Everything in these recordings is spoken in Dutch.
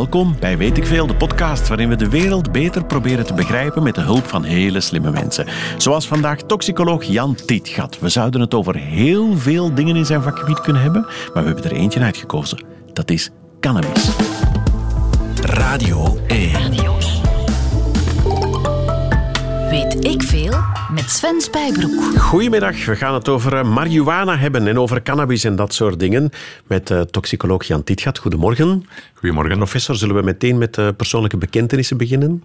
Welkom bij Weet ik Veel, de podcast waarin we de wereld beter proberen te begrijpen met de hulp van hele slimme mensen. Zoals vandaag toxicoloog Jan Tietgat. We zouden het over heel veel dingen in zijn vakgebied kunnen hebben, maar we hebben er eentje uitgekozen. Dat is cannabis. Radio 1. Weet ik veel met Sven Spijbroek. Goedemiddag, we gaan het over eh, marihuana hebben en over cannabis en dat soort dingen met uh, toxicoloog Jan Tietgat. Goedemorgen. Goedemorgen. Professor, zullen we meteen met uh, persoonlijke bekentenissen beginnen?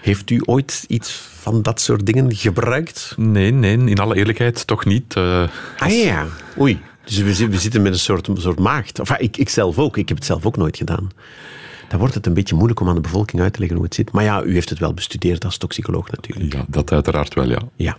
Heeft u ooit iets van dat soort dingen gebruikt? Nee, nee, in alle eerlijkheid toch niet. Uh, als... Ah ja, oei. Dus we, we, zitten met een soort, een soort maagd. Enfin, ik, ik zelf ook. Ik heb het zelf ook nooit gedaan dan wordt het een beetje moeilijk om aan de bevolking uit te leggen hoe het zit. Maar ja, u heeft het wel bestudeerd als toxicoloog natuurlijk. Ja, dat uiteraard wel, ja. Ja.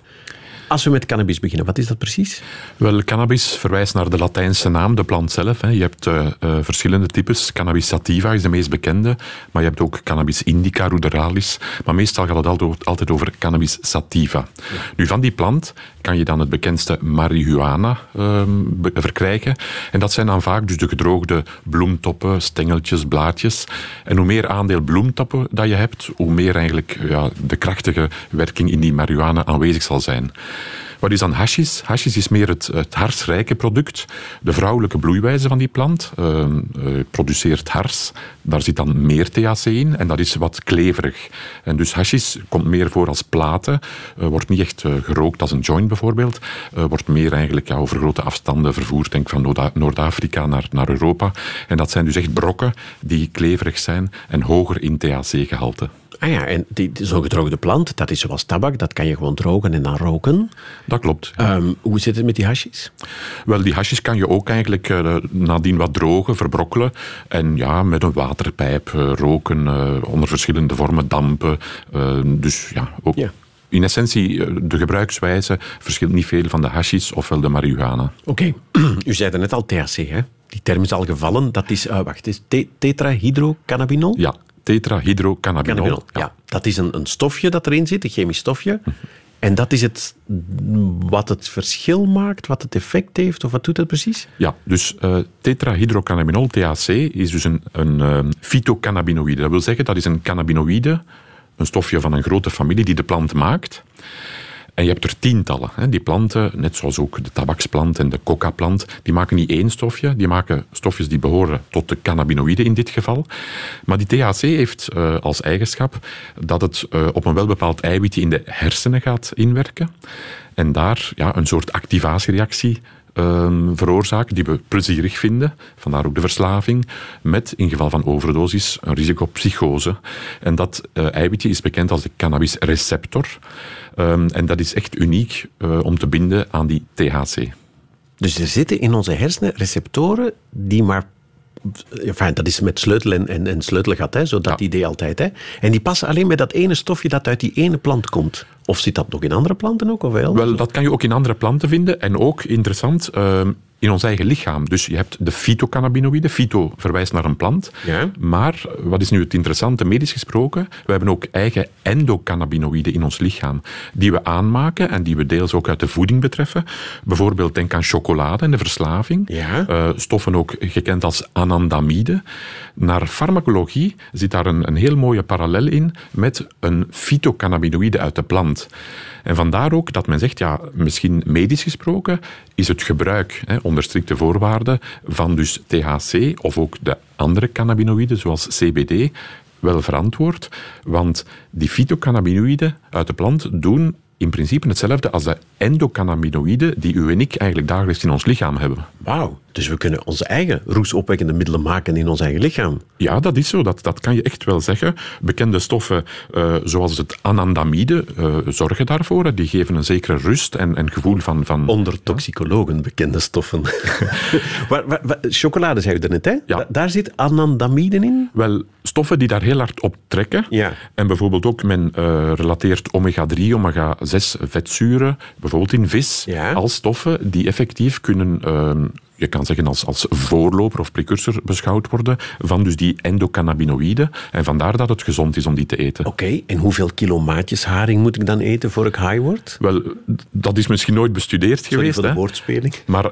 Als we met cannabis beginnen, wat is dat precies? Wel, cannabis verwijst naar de Latijnse naam, de plant zelf. Hè. Je hebt uh, uh, verschillende types. Cannabis sativa is de meest bekende, maar je hebt ook cannabis indica, ruderalis. Maar meestal gaat het altijd over cannabis sativa. Ja. Nu, van die plant kan je dan het bekendste marihuana uh, verkrijgen. En dat zijn dan vaak dus de gedroogde bloemtoppen, stengeltjes, blaadjes. En hoe meer aandeel bloemtoppen dat je hebt, hoe meer eigenlijk ja, de krachtige werking in die marihuana aanwezig zal zijn. Wat is dan hashis? Hashis is meer het, het harsrijke product. De vrouwelijke bloeiwijze van die plant uh, uh, produceert hars. Daar zit dan meer THC in en dat is wat kleverig. En dus hashis komt meer voor als platen. Uh, wordt niet echt gerookt als een joint bijvoorbeeld. wordt meer eigenlijk ja, over grote afstanden vervoerd. Denk van Noord-Afrika naar, naar Europa. En dat zijn dus echt brokken die kleverig zijn en hoger in THC-gehalte. Ah ja, en die, die zo gedroogde plant, dat is zoals tabak, dat kan je gewoon drogen en dan roken. Dat klopt. Ja. Um, hoe zit het met die hashis? Wel, die hashis kan je ook eigenlijk uh, nadien wat drogen, verbrokkelen en ja, met een waterpijp uh, roken, uh, onder verschillende vormen dampen. dus ja, ook... Ja. In essentie, de gebruikswijze verschilt niet veel van de hashis ofwel de marihuana. Oké, okay. u zei net al THC, hè? Die term is al gevallen. Dat is, wacht, is tetrahydrocannabinol? Ja, tetrahydrocannabinol. Ja. ja. Dat is een, een, stofje dat erin zit, een chemisch stofje. En dat is het wat het verschil maakt, wat het effect heeft, of wat doet het precies? Ja, dus uh, tetrahydrocannabinol, THC, is dus een, een uh, fytocannabinoïde. Dat wil zeggen, dat is een cannabinoïde, een stofje van een grote familie die de plant maakt. En je hebt er tientallen. Hè. Die planten, net zoals ook de tabaksplant en de coca-plant, die maken niet één stofje, die maken stofjes die behoren tot de cannabinoïden in dit geval. Maar die THC heeft uh, als eigenschap dat het uh, op een welbepaald eiwitje in de hersenen gaat inwerken. En daar ja, een soort activatiereactie Um, veroorzaken die we plezierig vinden, vandaar ook de verslaving, met in geval van overdosis een risico op psychose. En dat uh, eiwitje is bekend als de cannabisreceptor. Um, en dat is echt uniek uh, om te binden aan die THC. Dus er zitten in onze hersenen receptoren die maar Enfin, dat is met sleutel en, en, en sleutelgat, hè, zo dat ja. idee altijd. Hè. En die passen alleen bij dat ene stofje dat uit die ene plant komt. Of zit dat nog in andere planten ook? Of wel? wel, dat kan je ook in andere planten vinden. En ook, interessant, uh, in ons eigen lichaam. Dus je hebt de fytocannabinoïden. Fyto verwijst naar een plant. Ja. Maar wat is nu het interessante, medisch gesproken? We hebben ook eigen endocannabinoïden in ons lichaam. Die we aanmaken en die we deels ook uit de voeding betreffen. Bijvoorbeeld denk aan chocolade en de verslaving. Ja. Uh, stoffen ook gekend als anandamide. Naar farmacologie zit daar een, een heel mooie parallel in met een fytocannabinoïde uit de plant. En vandaar ook dat men zegt, ja, misschien medisch gesproken is het gebruik hè, onder strikte voorwaarden van dus THC of ook de andere cannabinoïden zoals CBD wel verantwoord. Want die fytocannabinoïden uit de plant doen in principe hetzelfde als de endocannabinoïden die u en ik eigenlijk dagelijks in ons lichaam hebben. Wauw, dus we kunnen onze eigen roesopwekkende middelen maken in ons eigen lichaam. Ja, dat is zo. Dat, dat kan je echt wel zeggen. Bekende stoffen uh, zoals het anandamide uh, zorgen daarvoor. Die geven een zekere rust en, en gevoel van... van Onder toxicologen bekende stoffen. waar, waar, waar, chocolade zei u net, hè? Ja. Da daar zit anandamide in? Wel, stoffen die daar heel hard op trekken. Ja. En bijvoorbeeld ook, men uh, relateert omega-3, omega-6 vetzuren, bijvoorbeeld in vis, ja. als stoffen die effectief kunnen je kan zeggen als, als voorloper of precursor beschouwd worden van dus die endocannabinoïden. En vandaar dat het gezond is om die te eten. Oké, okay, en hoeveel kilo maatjes haring moet ik dan eten voor ik high word? Wel, dat is misschien nooit bestudeerd Sorry geweest. voor de hè? woordspeling. Maar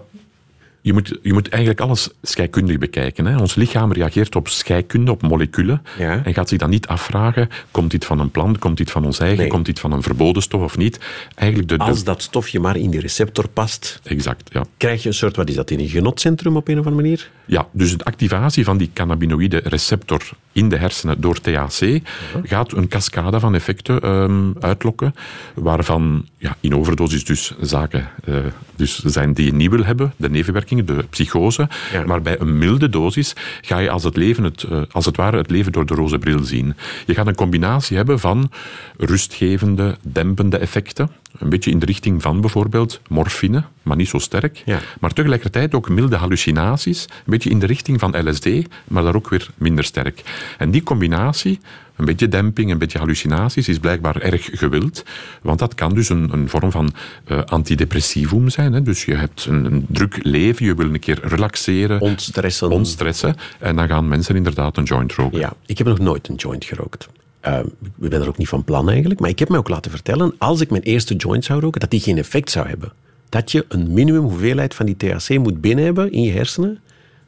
Je moet, je moet eigenlijk alles scheikundig bekijken. Hè. Ons lichaam reageert op scheikunde, op moleculen. Ja. En gaat zich dan niet afvragen, komt dit van een plant, komt dit van ons eigen, Nee. komt dit van een verboden stof of niet. Eigenlijk de, de- Als dat stofje maar in die receptor past, Exact, ja. krijg je een soort, wat is dat, in een genotcentrum op een of andere manier? Ja, dus de activatie van die cannabinoïde receptor in de hersenen door THC gaat een cascade van effecten ehm, uitlokken, waarvan ja, in overdosis dus zaken eh, dus zijn die je niet wil hebben, de nevenwerkingen, de psychose, Ja. maar bij een milde dosis ga je als het, leven het, eh, als het ware het leven door de roze bril zien. Je gaat een combinatie hebben van rustgevende, dempende effecten, een beetje in de richting van bijvoorbeeld morfine, maar niet zo sterk, Ja. maar tegelijkertijd ook milde hallucinaties, een beetje in de richting van LSD, maar daar ook weer minder sterk. En die combinatie, een beetje demping, een beetje hallucinaties, is blijkbaar erg gewild, want dat kan dus een, een vorm van eh, antidepressivum zijn. Hè? Dus je hebt een, een druk leven, je wil een keer relaxeren, Ontstressen. ontstressen, en dan gaan mensen inderdaad een joint roken. Ja, ik heb nog nooit een joint gerookt. Eh, ik ben er ook niet van plan eigenlijk. Maar ik heb me ook laten vertellen, als ik mijn eerste joint zou roken, dat die geen effect zou hebben. Dat je een minimum hoeveelheid van die THC moet binnen hebben in je hersenen,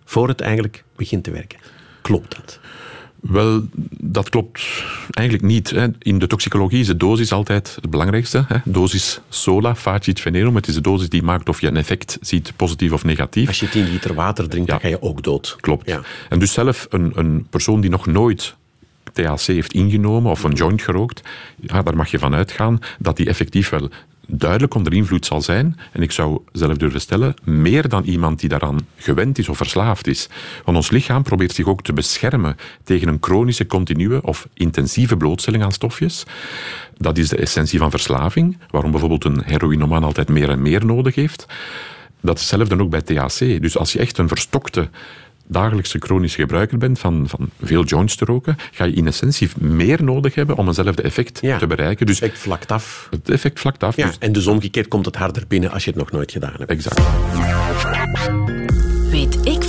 voor het eigenlijk begint te werken. Klopt dat? Wel, dat klopt eigenlijk niet. Hè. In de toxicologie is de dosis altijd het belangrijkste. Hè. Dosis sola, facit venerum. Het is de dosis die maakt of je een effect ziet, positief of negatief. Als je 10 liter water drinkt, Ja. dan ga je ook dood. Klopt. Ja. En dus zelf een, een persoon die nog nooit THC heeft ingenomen of een joint gerookt, ja, daar mag je van uitgaan dat die effectief wel duidelijk onder invloed zal zijn. En ik zou zelf durven stellen, meer dan iemand die daaraan gewend is of verslaafd is. Want ons lichaam probeert zich ook te beschermen tegen een chronische, continue of intensieve blootstelling aan stofjes. Dat is de essentie van verslaving, waarom bijvoorbeeld een heroïnomaan altijd meer en meer nodig heeft. Dat is hetzelfde ook bij THC. Dus als je echt een verstokte dagelijkse chronische gebruiker bent van, van veel joints te roken, ga je in essentie meer nodig hebben om eenzelfde effect Ja. te bereiken. Dus Effect vlakt af. het effect vlakt af. Ja, Dus, en dus omgekeerd komt het harder binnen als je het nog nooit gedaan hebt. exact. Weet ik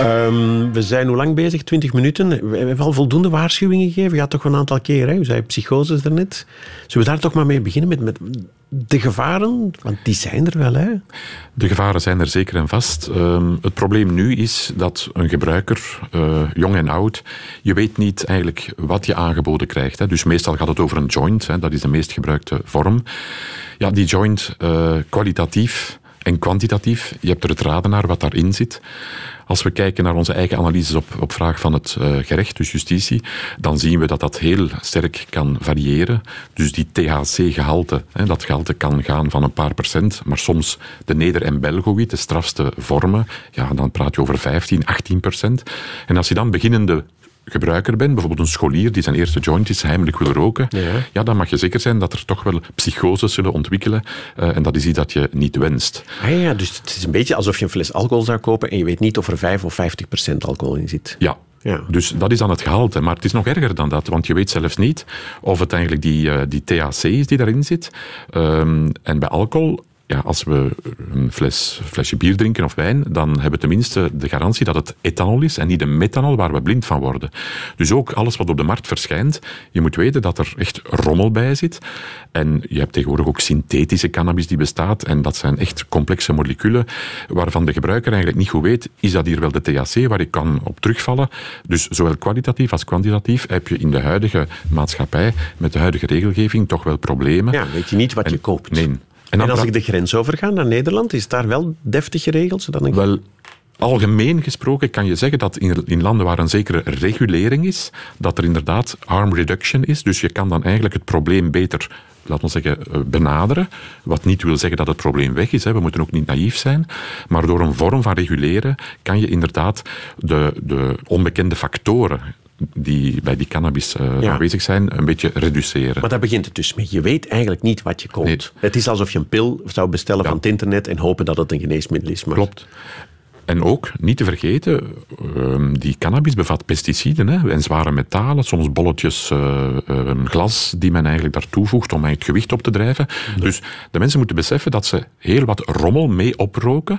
Ehm, we zijn hoe lang bezig? 20 minuten. We hebben al voldoende waarschuwingen gegeven. Ja, toch een aantal keer. Hè? U zei psychoses daarnet. Zullen we daar toch maar mee beginnen met, met de gevaren? Want die zijn er wel, hè? De gevaren zijn er zeker en vast. Ehm, het probleem nu is dat een gebruiker, eh, jong en oud, je weet niet eigenlijk wat je aangeboden krijgt. Hè. Dus meestal gaat het over een joint, hè. dat is de meest gebruikte vorm. Ja, die joint, eh, kwalitatief en kwantitatief, je hebt er het raden naar wat daarin zit. Als we kijken naar onze eigen analyses op, op vraag van het eh, gerecht, dus justitie, dan zien we dat dat heel sterk kan variëren. Dus die THC-gehalte, dat gehalte kan gaan van een paar procent, maar soms de neder- en belgoïd, de strafste vormen, ja, dan praat je over 15, 18 procent. En als je dan beginnende gebruiker bent, bijvoorbeeld een scholier die zijn eerste jointjes heimelijk wil roken, Ja. ja, dan mag je zeker zijn dat er toch wel psychoses zullen ontwikkelen. eh, en dat is iets dat je niet wenst. Ah ja, dus het is een beetje alsof je een fles alcohol zou kopen en je weet niet of er 5 of 50 procent alcohol in zit. Ja. Ja. Dus dat is dan het gehalte. Maar het is nog erger dan dat, want je weet zelfs niet of het eigenlijk die, eh, die THC is die daarin zit. Ehm, en bij alcohol, ja, als we een fles, flesje bier drinken of wijn, dan hebben we tenminste de garantie dat het ethanol is en niet de methanol waar we blind van worden. Dus ook alles wat op de markt verschijnt, je moet weten dat er echt rommel bij zit. En je hebt tegenwoordig ook synthetische cannabis die bestaat. En dat zijn echt complexe moleculen waarvan de gebruiker eigenlijk niet goed weet, is dat hier wel de THC waar ik kan op terugvallen? Dus zowel kwalitatief als kwantitatief heb je in de huidige maatschappij, met de huidige regelgeving, toch wel problemen. Ja, weet je niet wat je koopt. Nee. En, als ik de grens overga naar Nederland, is daar wel deftig geregeld? Zodat ik... Wel, algemeen gesproken kan je zeggen dat in, in landen waar een zekere regulering is, dat er inderdaad harm reduction is. Dus je kan dan eigenlijk het probleem beter, laten we zeggen, eh, benaderen. Wat niet wil zeggen dat het probleem weg is. Hè. We moeten ook niet naïef zijn. Maar door een vorm van reguleren kan je inderdaad de, de onbekende factoren die bij die cannabis eh, Ja. aanwezig zijn, een beetje reduceren. Maar daar begint het dus mee. Je weet eigenlijk niet wat je koopt. Nee. Het is alsof je een pil zou bestellen van het internet en hopen dat het een geneesmiddel is. Maar... Klopt. En ook, niet te vergeten, ehm, die cannabis bevat pesticiden hè, en zware metalen, soms bolletjes eh, glas die men eigenlijk daar toevoegt om het gewicht op te drijven. Dus de mensen moeten beseffen dat ze heel wat rommel mee oproken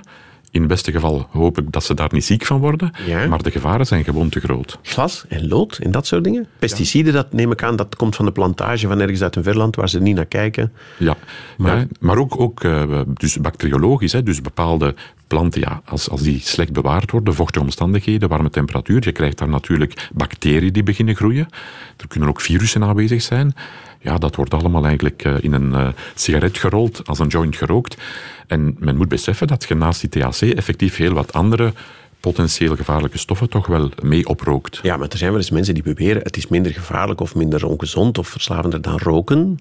In het beste geval hoop ik dat ze daar niet ziek van worden, Ja. maar de gevaren zijn gewoon te groot. Glas en lood en dat soort dingen. Pesticiden, dat neem ik aan, dat komt van de plantage van ergens uit een verland waar ze niet naar kijken. Ja, Maar- maar, maar ook, ook eh, dus bacteriologisch, hè, dus bepaalde planten, ja, als, als die slecht bewaard worden, vochtige omstandigheden, warme temperatuur, je krijgt daar natuurlijk bacteriën die beginnen groeien. Er kunnen ook virussen aanwezig zijn. Ja, dat wordt allemaal eigenlijk eh, in een eh, sigaret gerold, als een joint gerookt. En men moet beseffen dat je naast die THC effectief heel wat andere potentieel gevaarlijke stoffen toch wel mee oprookt. Ja, maar er zijn wel eens mensen die beweren het is minder gevaarlijk of minder ongezond of verslavender dan roken.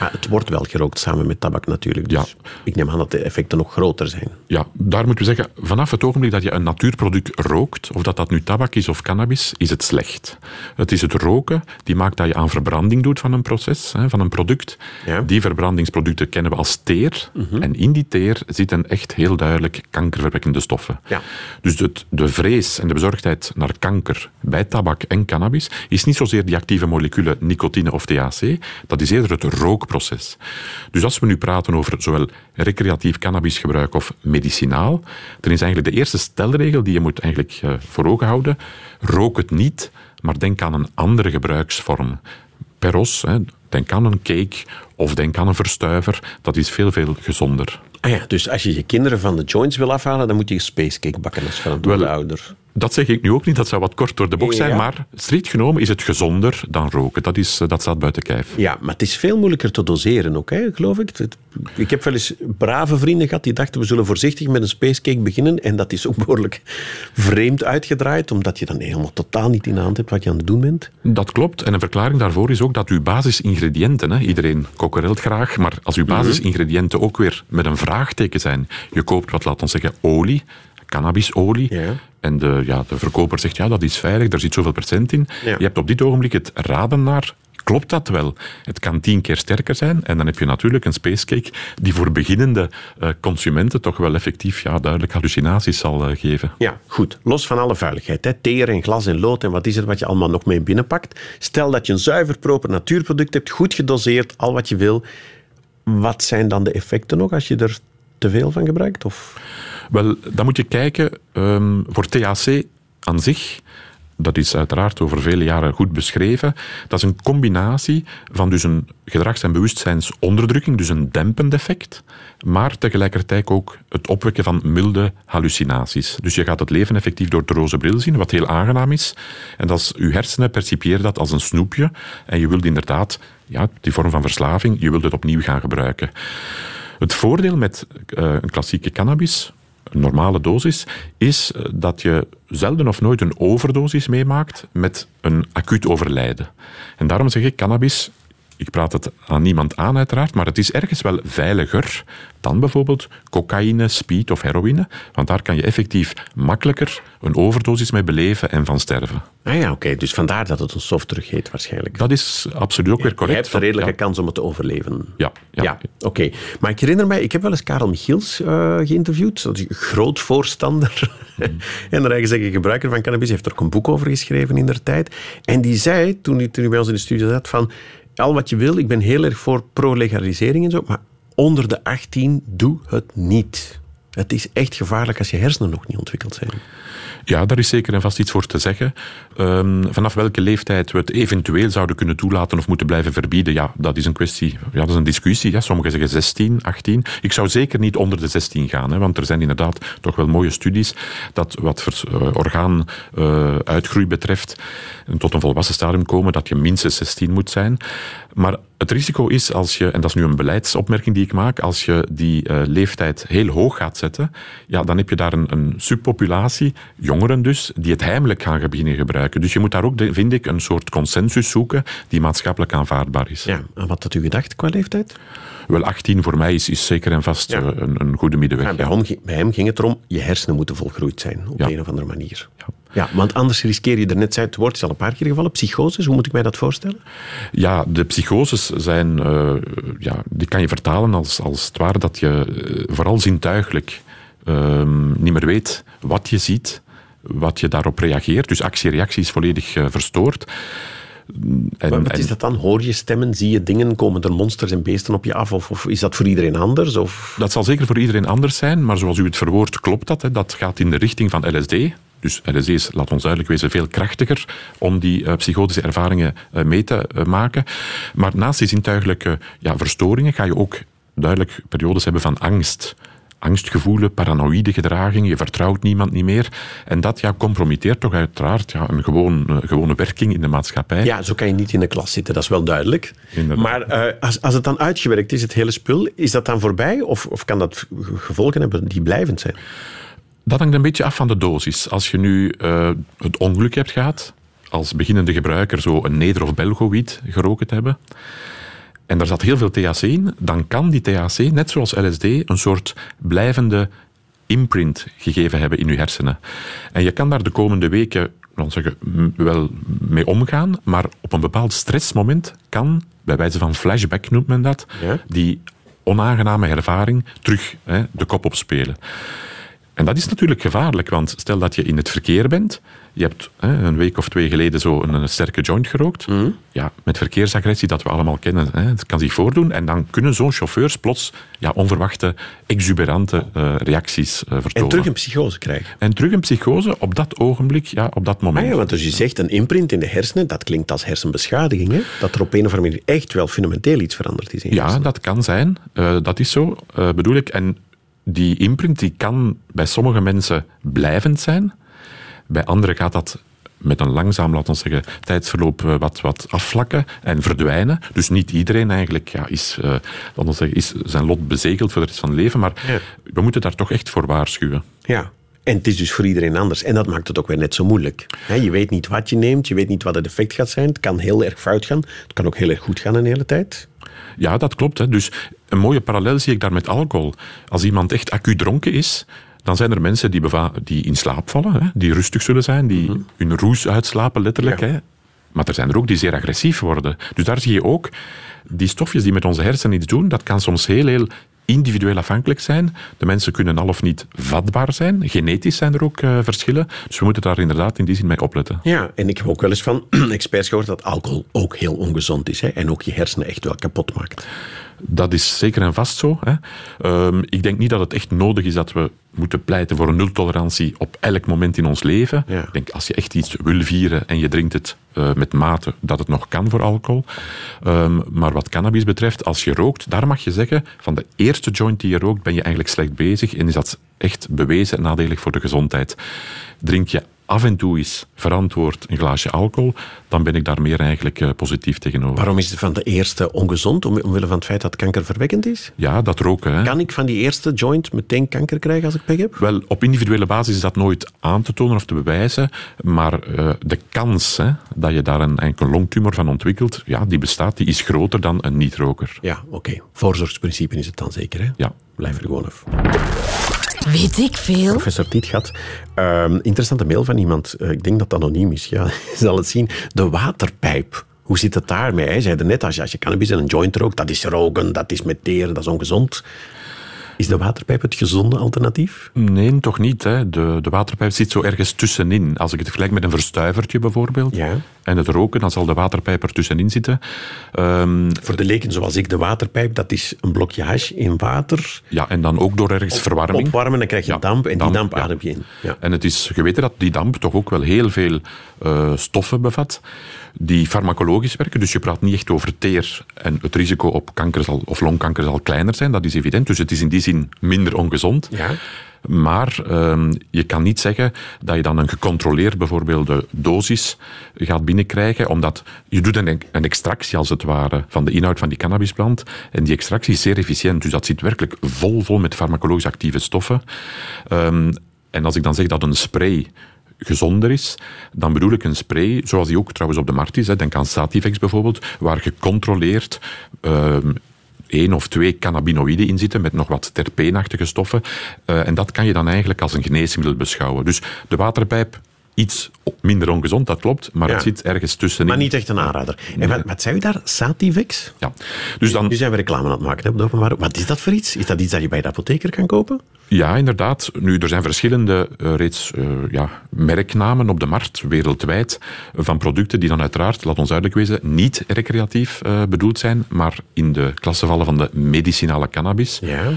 Maar het wordt wel gerookt samen met tabak natuurlijk. Dus ik neem aan dat de effecten nog groter zijn. Ja, daar moeten we zeggen, vanaf het ogenblik dat je een natuurproduct rookt, of dat dat nu tabak is of cannabis, is het slecht. Het is het roken die maakt dat je aan verbranding doet van een proces, van een product. Ja. Die verbrandingsproducten kennen we als teer. En in die teer zitten echt heel duidelijk kankerverwekkende stoffen. Ja. Dus het, de vrees en de bezorgdheid naar kanker bij tabak en cannabis is niet zozeer die actieve moleculen nicotine of THC, dat is eerder het rookproces. Dus als we nu praten over zowel recreatief cannabisgebruik of medicinaal, dan is eigenlijk de eerste stelregel die je moet eigenlijk eh, voor ogen houden, rook het niet, maar denk aan een andere gebruiksvorm. Peros, denk aan een cake of denk aan een verstuiver, dat is veel, veel gezonder. Ah ja, dus als je je kinderen van de joints wil afhalen, dan moet je spacecake bakken als verantwoorde Wel, ouder. Dat zeg ik nu ook niet, dat zou wat kort door de bocht zijn, Ja. maar strikt genomen is het gezonder dan roken. Dat, is, eh, dat staat buiten kijf. Ja, maar het is veel moeilijker te doseren ook, hè, geloof ik. Ik heb wel eens brave vrienden gehad die dachten we zullen voorzichtig met een spacecake beginnen. En dat is ook behoorlijk vreemd uitgedraaid, omdat je dan helemaal totaal niet in de hand hebt wat je aan het doen bent. Dat klopt. En een verklaring daarvoor is ook dat uw basisingrediënten, hè, iedereen kokerelt graag, maar als uw basisingrediënten ook weer met een vraagteken zijn. Je koopt wat, laten we zeggen, olie, cannabisolie. Ja. En de, ja, de verkoper zegt, ja, dat is veilig, daar zit zoveel procent in. Ja. Je hebt op dit ogenblik het raden naar... Klopt dat wel? Het kan tien keer sterker zijn. En dan heb je natuurlijk een spacecake die voor beginnende eh, consumenten toch wel effectief ja, duidelijk hallucinaties zal eh, geven. Ja, goed. Los van alle vuiligheid. Hè. Teer en glas en lood en wat is het wat je allemaal nog mee binnenpakt. Stel dat je een zuiver, proper natuurproduct hebt, goed gedoseerd, al wat je wil. Wat zijn dan de effecten nog als je er te veel van gebruikt? Of... Wel, dan moet je kijken ehm, voor THC aan zich. Dat is uiteraard over vele jaren goed beschreven. Dat is een combinatie van dus een gedrags- en bewustzijnsonderdrukking, dus een dempend effect, maar tegelijkertijd ook het opwekken van milde hallucinaties. Dus je gaat het leven effectief door de roze bril zien, wat heel aangenaam is. En als je hersenen percipiëren dat als een snoepje en je wilt inderdaad, ja, die vorm van verslaving, je wilt het opnieuw gaan gebruiken. Het voordeel met eh, een klassieke cannabis, normale dosis, is eh, dat je zelden of nooit een overdosis meemaakt met een acuut overlijden. En daarom zeg ik, cannabis, ik praat het aan niemand aan uiteraard, maar het is ergens wel veiliger dan bijvoorbeeld cocaïne, speed of heroïne, want daar kan je effectief makkelijker een overdosis mee beleven en van sterven. Ah ja, oké. Dus vandaar dat het een softdrug heet waarschijnlijk. Dat is absoluut ook weer Je correct. hebt een redelijke Ja. kans om het te overleven. Ja, ja. Ja, oké. Maar ik herinner mij, ik heb wel eens Karel Michiels eh, geïnterviewd. Dat is een groot voorstander en een eigen zeggen gebruiker van cannabis. Hij heeft er ook een boek over geschreven in der tijd. En die zei, toen hij, toen hij bij ons in de studio zat, van al wat je wil, ik ben heel erg voor pro-legalisering en zo, maar onder de 18 doe het niet. Het is echt gevaarlijk als je hersenen nog niet ontwikkeld zijn. Ja, daar is zeker en vast iets voor te zeggen. Ehm, vanaf welke leeftijd we het eventueel zouden kunnen toelaten of moeten blijven verbieden, ja, dat is een kwestie, ja, dat is een discussie. Ja. Sommigen zeggen 16, 18. Ik zou zeker niet onder de 16 gaan, hè, want er zijn inderdaad toch wel mooie studies dat wat eh, orgaanuitgroei betreft en tot een volwassen stadium komen, dat je minstens 16 moet zijn. Maar het risico is als je, en dat is nu een beleidsopmerking die ik maak, als je die eh, leeftijd heel hoog gaat zetten, ja, dan heb je daar een, een subpopulatie, jongeren dus, die het heimelijk gaan beginnen gebruiken. Dus je moet daar ook, vind ik, een soort consensus zoeken die maatschappelijk aanvaardbaar is. Ja, en wat had u gedacht qua leeftijd? Wel, 18 voor mij is, is zeker en vast Ja. eh, een, een goede middenweg. Ja, bij, hem, ging- bij hem ging het erom, je hersenen moeten volgroeid zijn, op een of andere manier. Ja. want anders riskeer je er net zei, het woord is al een paar keer gevallen, psychoses, hoe moet ik mij dat voorstellen? Ja, de psychoses zijn, eh, ja, die kan je vertalen als, als het ware dat je eh, vooral zintuigelijk ehm, niet meer weet wat je ziet, wat je daarop reageert. Dus actie-reactie is volledig verstoord. En, Maar wat is dat dan? Hoor je stemmen, zie je dingen, komen er monsters en beesten op je af? Of, of is dat voor iedereen anders? Of... Dat zal zeker voor iedereen anders zijn, maar zoals u het verwoordt, klopt dat. Hè. Dat gaat in de richting van LSD. Dus LSD is, laat ons duidelijk wezen, veel krachtiger om die eh, psychotische ervaringen eh, mee te eh, maken. Maar naast die zintuigelijke ja, verstoringen ga je ook duidelijk periodes hebben van angst. Angstgevoelen, paranoïde gedraging, je vertrouwt niemand niet meer. En dat ja, compromitteert toch uiteraard ja, een gewoon, eh, gewone werking in de maatschappij. Ja, zo kan je niet in de klas zitten, dat is wel duidelijk. Inderdaad. Maar eh, als, als het dan uitgewerkt is, het hele spul, is dat dan voorbij? Of, of kan dat gevolgen hebben die blijvend zijn? Dat hangt een beetje af van de dosis. Als je nu eh, het ongeluk hebt gehad, als beginnende gebruiker zo een Neder- of Belgowiet geroken te hebben, en daar zat heel veel THC in, dan kan die THC, net zoals LSD, een soort blijvende imprint gegeven hebben in je hersenen. En je kan daar de komende weken dan zeggen, wel mee omgaan, maar op een bepaald stressmoment kan, bij wijze van flashback noemt men dat, Ja. die onaangename ervaring terug hè, de kop opspelen. En dat is natuurlijk gevaarlijk, want stel dat je in het verkeer bent, je hebt hè, een week of twee geleden zo een, een sterke joint gerookt, ja, met verkeersagressie dat we allemaal kennen, hè, het kan zich voordoen, en dan kunnen zo'n chauffeurs plots ja, onverwachte, exuberante eh, reacties eh, vertonen. En terug een psychose krijgen. En terug een psychose op dat ogenblik, ja, op dat moment. Ah ja, want als je zegt een imprint in de hersenen, dat klinkt als hersenbeschadiging. Hè? Dat er op een of andere manier echt wel fundamenteel iets veranderd is in je Ja, hersenen. dat kan zijn. Eh, dat is zo, bedoel ik. En die imprint die kan bij sommige mensen blijvend zijn. Bij anderen gaat dat met een langzaam, laten we zeggen, tijdsverloop eh, wat, wat afvlakken en verdwijnen. Dus niet iedereen eigenlijk ja, is, eh, laten we zeggen, is zijn lot bezegeld voor de rest van het leven. Maar Ja. we moeten daar toch echt voor waarschuwen. Ja. En het is dus voor iedereen anders. En dat maakt het ook weer net zo moeilijk. Je weet niet wat je neemt, je weet niet wat het effect gaat zijn. Het kan heel erg fout gaan. Het kan ook heel erg goed gaan een hele tijd. Ja, dat klopt. Hè. Dus een mooie parallel zie ik daar met alcohol. Als iemand echt acu dronken is, dan zijn er mensen die, die in slaap vallen, hè, die rustig zullen zijn, die hun roes uitslapen, letterlijk. Ja. Hè. Maar er zijn er ook die zeer agressief worden. Dus daar zie je ook, die stofjes die met onze hersenen iets doen, dat kan soms heel, heel individueel afhankelijk zijn. De mensen kunnen al of niet vatbaar zijn. Genetisch zijn er ook eh, verschillen. Dus we moeten daar inderdaad in die zin mee opletten. Ja, en ik heb ook wel eens van experts gehoord dat alcohol ook heel ongezond is. Hè, en ook je hersenen echt wel kapot maakt. Dat is zeker en vast zo. Hè. Ehm, ik denk niet dat het echt nodig is dat we moeten pleiten voor een nultolerantie op elk moment in ons leven. Ja. Ik denk, als je echt iets wil vieren en je drinkt het eh, met mate, dat het nog kan voor alcohol. Ehm, maar wat cannabis betreft, als je rookt, daar mag je zeggen, van de eerste joint die je rookt, ben je eigenlijk slecht bezig en is dat echt bewezen nadelig voor de gezondheid. Drink je af en toe eens verantwoord een glaasje alcohol, dan ben ik daar meer eigenlijk eh, positief tegenover. Waarom is het van de eerste ongezond? Om, omwille van het feit dat het kankerverwekkend is? Ja, dat roken. Hè. Kan ik van die eerste joint meteen kanker krijgen als ik pech heb? Wel, op individuele basis is dat nooit aan te tonen of te bewijzen, maar eh, de kans hè, dat je daar een enkele longtumor van ontwikkelt, ja, die bestaat, die is groter dan een niet-roker. Ja, oké. Voorzorgsprincipe is het dan zeker, hè? Ja. Blijf er gewoon af. Weet ik veel? Professor Tietgat, ehm, interessante mail van iemand, eh, ik denk dat het anoniem is, ja, je zal het zien. De waterpijp. Hoe zit het daarmee? Hij zei net, als je, als je cannabis en een joint rookt, dat is roken, dat is met teren, dat is ongezond. Is de waterpijp het gezonde alternatief? Nee, toch niet. Hè. De, de waterpijp zit zo ergens tussenin. Als ik het vergelijk met een verstuivertje bijvoorbeeld, Ja. en het roken, dan zal de waterpijp er tussenin zitten. Ehm, Voor de leken zoals ik, de waterpijp, dat is een blokje hash in water. ja, en dan ook door ergens verwarming. Opwarmen, dan krijg je Ja, damp en die damp ja. adem je in. Ja. En het is geweten dat die damp toch ook wel heel veel eh, stoffen bevat die farmacologisch werken. Dus je praat niet echt over teer. En het risico op kanker zal, of longkanker zal kleiner zijn, dat is evident. Dus het is in die zin minder ongezond. Ja. Maar ehm, je kan niet zeggen dat je dan een gecontroleerd bijvoorbeeld de dosis gaat binnenkrijgen, omdat je doet een, een extractie als het ware van de inhoud van die cannabisplant. En die extractie is zeer efficiënt, dus dat zit werkelijk vol, vol met farmacologisch actieve stoffen. Ehm, en als ik dan zeg dat een spray gezonder is, dan bedoel ik een spray, zoals die ook trouwens op de markt is, hè, denk aan Sativex bijvoorbeeld, waar gecontroleerd ehm, één of twee cannabinoïden in zitten met nog wat terpeenachtige stoffen. Eh, en dat kan je dan eigenlijk als een geneesmiddel beschouwen. Dus de waterpijp, iets minder ongezond, dat klopt, maar Ja. het zit ergens tussenin. Maar niet echt een aanrader. En wat, wat zei u daar? Sativex? Ja. Dus dan, Nu zijn we reclame aan het maken hè, op de openbare. Wat is dat voor iets? Is dat iets dat je bij de apotheker kan kopen? Ja, inderdaad. Nu, er zijn verschillende uh, reeds uh, ja, merknamen op de markt wereldwijd van producten die dan uiteraard, laat ons duidelijk wezen, niet recreatief uh, bedoeld zijn, maar in de klasse vallen van de medicinale cannabis. Ja.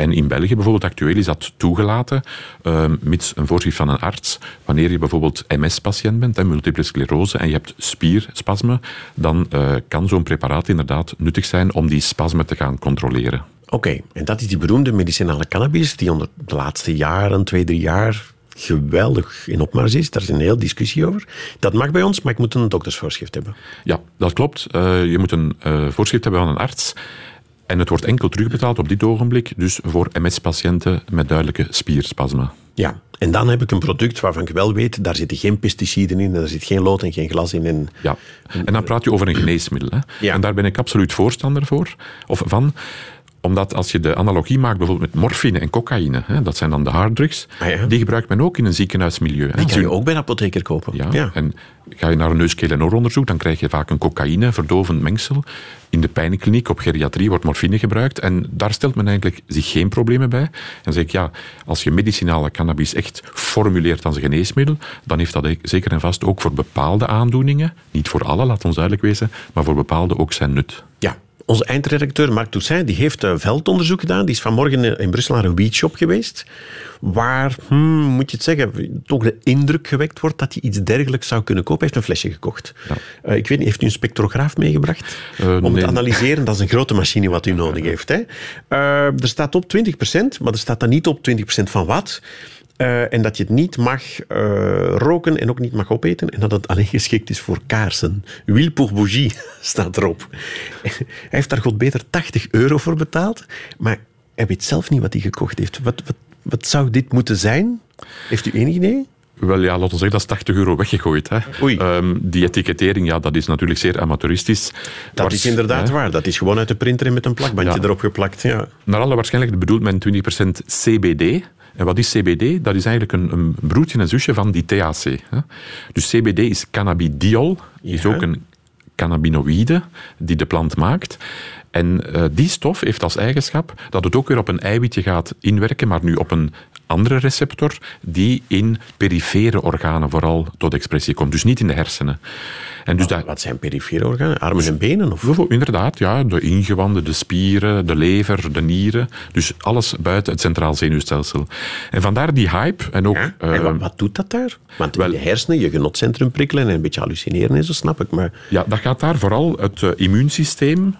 En in België bijvoorbeeld actueel is dat toegelaten, uh, mits een voorschrift van een arts. Wanneer je bijvoorbeeld MS-patiënt bent, hè, multiple sclerose, en je hebt spierspasme, dan uh, kan zo'n preparaat inderdaad nuttig zijn om die spasme te gaan controleren. Oké, okay, en dat is die beroemde medicinale cannabis die onder de laatste jaren, twee, drie jaar geweldig in opmars is. Daar is een hele discussie over. Dat mag bij ons, maar ik moet een doktersvoorschrift hebben. Ja, dat klopt. Uh, je moet een uh, voorschrift hebben van een arts. En het wordt enkel terugbetaald op dit ogenblik, dus voor MS-patiënten met duidelijke spierspasme. Ja, en dan heb ik een product waarvan ik wel weet, daar zitten geen pesticiden in, daar zit geen lood en geen glas in. En, ja, en dan praat je over een geneesmiddel. Hè? Ja. En daar ben ik absoluut voorstander voor, of van omdat als je de analogie maakt bijvoorbeeld met morfine en cocaïne, hè, dat zijn dan de harddrugs, ah, ja. die gebruikt men ook in een ziekenhuismilieu. Die kan je ook bij de apotheker kopen. Ja, ja. en ga je naar een neus, keel en ooronderzoek, dan krijg je vaak een cocaïne, verdovend mengsel. In de pijnkliniek op geriatrie wordt morfine gebruikt en daar stelt men eigenlijk zich geen problemen bij. En zeg ik, ja, als je medicinale cannabis echt formuleert als een geneesmiddel, dan heeft dat zeker en vast ook voor bepaalde aandoeningen, niet voor alle, laat ons duidelijk wezen, maar voor bepaalde ook zijn nut. Ja, onze eindredacteur Marc Toussaint die heeft een veldonderzoek gedaan. Die is vanmorgen in Brussel naar een weedshop geweest. Waar, hmm, moet je het zeggen, toch de indruk gewekt wordt dat hij iets dergelijks zou kunnen kopen. Hij heeft een flesje gekocht. Ja. Uh, ik weet niet, heeft u een spectrograaf meegebracht? Uh, Om nee. te analyseren, dat is een grote machine wat u nodig heeft. Hè? Uh, er staat op 20%, maar er staat dan niet op 20% van wat. Uh, en dat je het niet mag uh, roken en ook niet mag opeten. En dat het alleen geschikt is voor kaarsen. Huile pour bougie staat erop. Hij heeft daar god beter 80 euro voor betaald. Maar hij weet zelf niet wat hij gekocht heeft. Wat, wat, wat zou dit moeten zijn? Heeft u enig idee? Wel ja, laten we zeggen, dat is 80 euro weggegooid. Hè. Um, die etikettering, ja, dat is natuurlijk zeer amateuristisch. Dat is inderdaad hè? waar. Dat is gewoon uit de printer en met een plakbandje ja. erop geplakt. Ja. Naar alle waarschijnlijkheid bedoelt men 20% CBD. En wat is CBD? Dat is eigenlijk een, een broertje en zusje van die THC. Hè. Dus CBD is cannabidiol, ja. is ook een cannabinoïde die de plant maakt. En uh, die stof heeft als eigenschap dat het ook weer op een eiwitje gaat inwerken, maar nu op een andere receptor die in perifere organen vooral tot expressie komt. Dus niet in de hersenen. En dus wat, dat, wat zijn perifere organen? Armen en benen? Of? Inderdaad, ja. De ingewanden, de spieren, de lever, de nieren. Dus alles buiten het centraal zenuwstelsel. En vandaar die hype. En, ook, ja? en wat, wat, doet dat daar? Want wel, in de hersenen, je genotcentrum prikkelen en een beetje hallucineren en zo, snap ik. Maar... Ja, dat gaat daar vooral het uh, immuunsysteem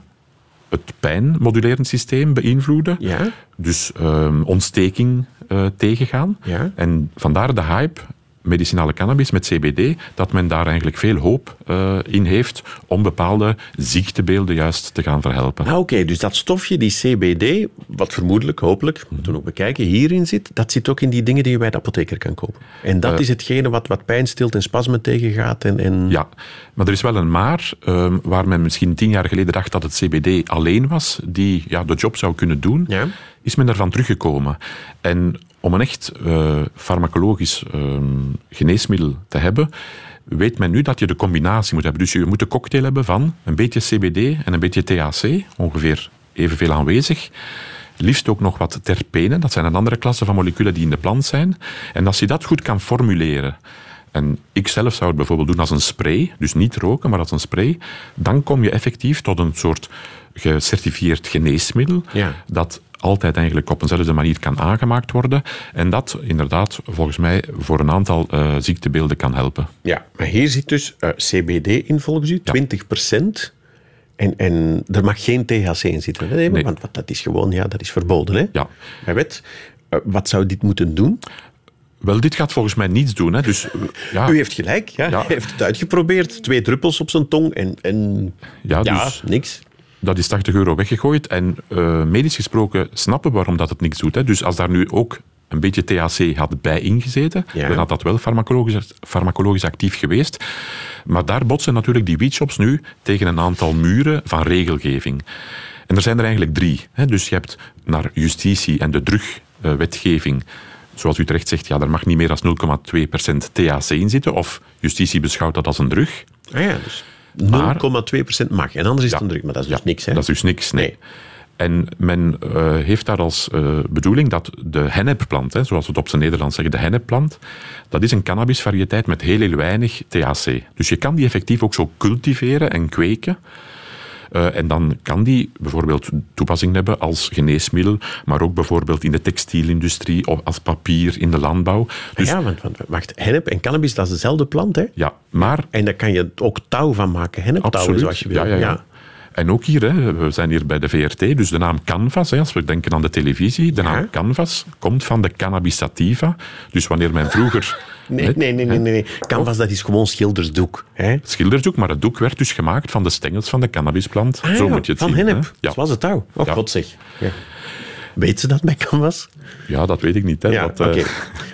het pijnmodulerend systeem beïnvloeden. Ja? Dus um, ontsteking uh, tegengaan. Ja? En vandaar de hype medicinale cannabis met CBD, dat men daar eigenlijk veel hoop uh, in heeft om bepaalde ziektebeelden juist te gaan verhelpen. Ah, Oké, okay. dus dat stofje, die CBD, wat vermoedelijk, hopelijk, moeten we ook bekijken, hierin zit, dat zit ook in die dingen die je bij de apotheker kan kopen. En dat uh, is hetgene wat, wat pijn stilt en spasmen tegengaat. En, en... Ja, maar er is wel een maar, uh, waar men misschien tien jaar geleden dacht dat het CBD alleen was, die ja, de job zou kunnen doen, ja? is men ervan teruggekomen. En om een echt uh, farmacologisch uh, geneesmiddel te hebben, weet men nu dat je de combinatie moet hebben. Dus je moet een cocktail hebben van een beetje CBD en een beetje THC, ongeveer evenveel aanwezig. Liefst ook nog wat terpenen, dat zijn een andere klasse van moleculen die in de plant zijn. En als je dat goed kan formuleren, en ik zelf zou het bijvoorbeeld doen als een spray, dus niet roken, maar als een spray, dan kom je effectief tot een soort gecertifieerd geneesmiddel ja. dat altijd eigenlijk op eenzelfde manier kan aangemaakt worden. En dat inderdaad volgens mij voor een aantal uh, ziektebeelden kan helpen. Ja, maar hier zit dus uh, CBD in volgens u, ja. 20%. En, en er mag geen THC in zitten. Hè? Nee. Want dat is gewoon, ja, dat is verboden. Hè? Ja. Bij wet. Uh, wat zou dit moeten doen? Wel, dit gaat volgens mij niets doen. Hè. Dus, ja. U heeft gelijk, ja. Ja. Hij heeft het uitgeprobeerd. Twee druppels op zijn tong en, en Ja, ja, dus- niks. Dat is 80 euro weggegooid. En uh, medisch gesproken snappen waarom dat het niks doet. Hè. Dus als daar nu ook een beetje THC had bij ingezeten, Ja. dan had dat wel farmacologisch, farmacologisch actief geweest. Maar daar botsen natuurlijk die weedshops nu tegen een aantal muren van regelgeving. En er zijn er eigenlijk drie. Hè. Dus je hebt naar justitie en de drugwetgeving zoals u terecht zegt, ja, er mag niet meer dan 0,2% THC in zitten. Of justitie beschouwt dat als een drug. Ah ja, dus 0,2% Maar- mag. En anders is het Ja. een druk, maar dat is Ja, dus niks. Hè? Dat is dus niks, nee. Nee. En men uh, heeft daar als uh, bedoeling dat de hennepplant, hè, zoals we het op zijn Nederlands zeggen, de hennepplant, dat is een cannabisvariëteit met heel, heel weinig THC. Dus je kan die effectief ook zo cultiveren en kweken. Uh, en dan kan die bijvoorbeeld toepassing hebben als geneesmiddel, maar ook bijvoorbeeld in de textielindustrie of als papier in de landbouw. Dus, ja, want, want wacht, hennep en cannabis, dat is dezelfde plant, hè? Ja, maar... En daar kan je ook touw van maken, henneptouw, zoals je wil. Ja, ja, ja. Ja. En ook hier, hè, we zijn hier bij de VRT, dus de naam Canvas, hè, als we denken aan de televisie, de naam Canvas komt van de cannabis sativa. Dus wanneer men vroeger... Nee, nee, nee, nee, nee. Canvas, dat is gewoon schildersdoek. Hè? Schildersdoek, maar het doek werd dus gemaakt van de stengels van de cannabisplant. Ah, Zo moet je het van zien. hennep, hè. ja. zoals het touw. Oh, god zeg. Ja. Weet ze dat bij Canvas? Ja, dat weet ik niet. Hè. Ja, dat, uh... okay.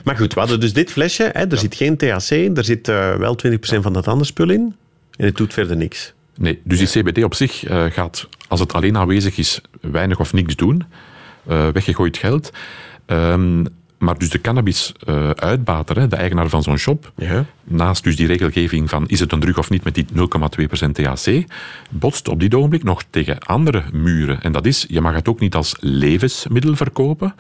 Maar goed, we hadden dus dit flesje. Hè. Er ja. zit geen THC in. Er zit uh, wel 20% van dat andere spul in. En het doet verder niks. Nee, dus die CBD op zich uh, gaat, als het alleen aanwezig is, weinig of niks doen. Uh, weggegooid geld. Um, maar dus de cannabis-uitbater, uh, de eigenaar van zo'n shop, ja. naast dus die regelgeving van is het een drug of niet met die 0,2% THC, botst op dit ogenblik nog tegen andere muren. En dat is, je mag het ook niet als levensmiddel verkopen,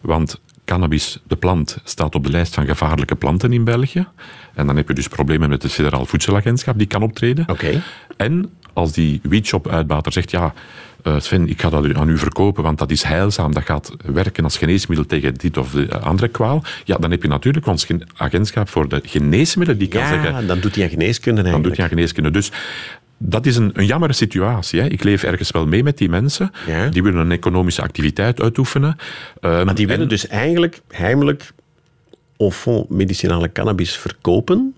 want cannabis, de plant, staat op de lijst van gevaarlijke planten in België. En dan heb je dus problemen met het Federaal Voedselagentschap die kan optreden. Okay. En als die weedshop-uitbater zegt, ja, uh, Sven, ik ga dat aan u verkopen, want dat is heilzaam, dat gaat werken als geneesmiddel tegen dit of de andere kwaal, ja, dan heb je natuurlijk ons agentschap voor de geneesmiddelen die kan ja, zeggen... dan doet hij aan geneeskunde Dan eigenlijk. doet hij aan geneeskunde. Dus dat is een, een jammere situatie. Hè. Ik leef ergens wel mee met die mensen. Ja. Die willen een economische activiteit uitoefenen. Um, maar die willen dus eigenlijk heimelijk au fond medicinale cannabis verkopen.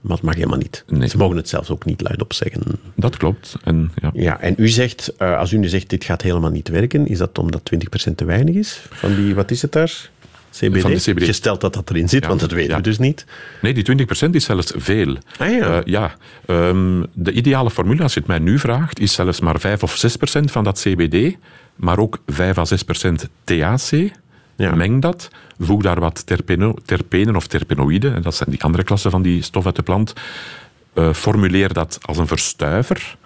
Maar dat mag helemaal niet. Nee. Ze mogen het zelfs ook niet luidop zeggen. Dat klopt. En, ja. Ja, en u zegt, uh, als u nu zegt dit gaat helemaal niet werken, is dat omdat 20% te weinig is? Van die, wat is het daar? CBD? Van de CBD. Gesteld dat dat erin zit, Ja, want dat weten ja. we dus niet. Nee, die 20% is zelfs veel. Ah, ja. Uh, ja. Um, de ideale formule, als je het mij nu vraagt, is zelfs maar 5 of 6% van dat CBD, maar ook 5 à 6% THC. Ja. Meng dat, voeg daar wat terpeno, terpenen of terpenoïden, en dat zijn die andere klassen van die stof uit de plant. Uh, formuleer dat als een verstuiver.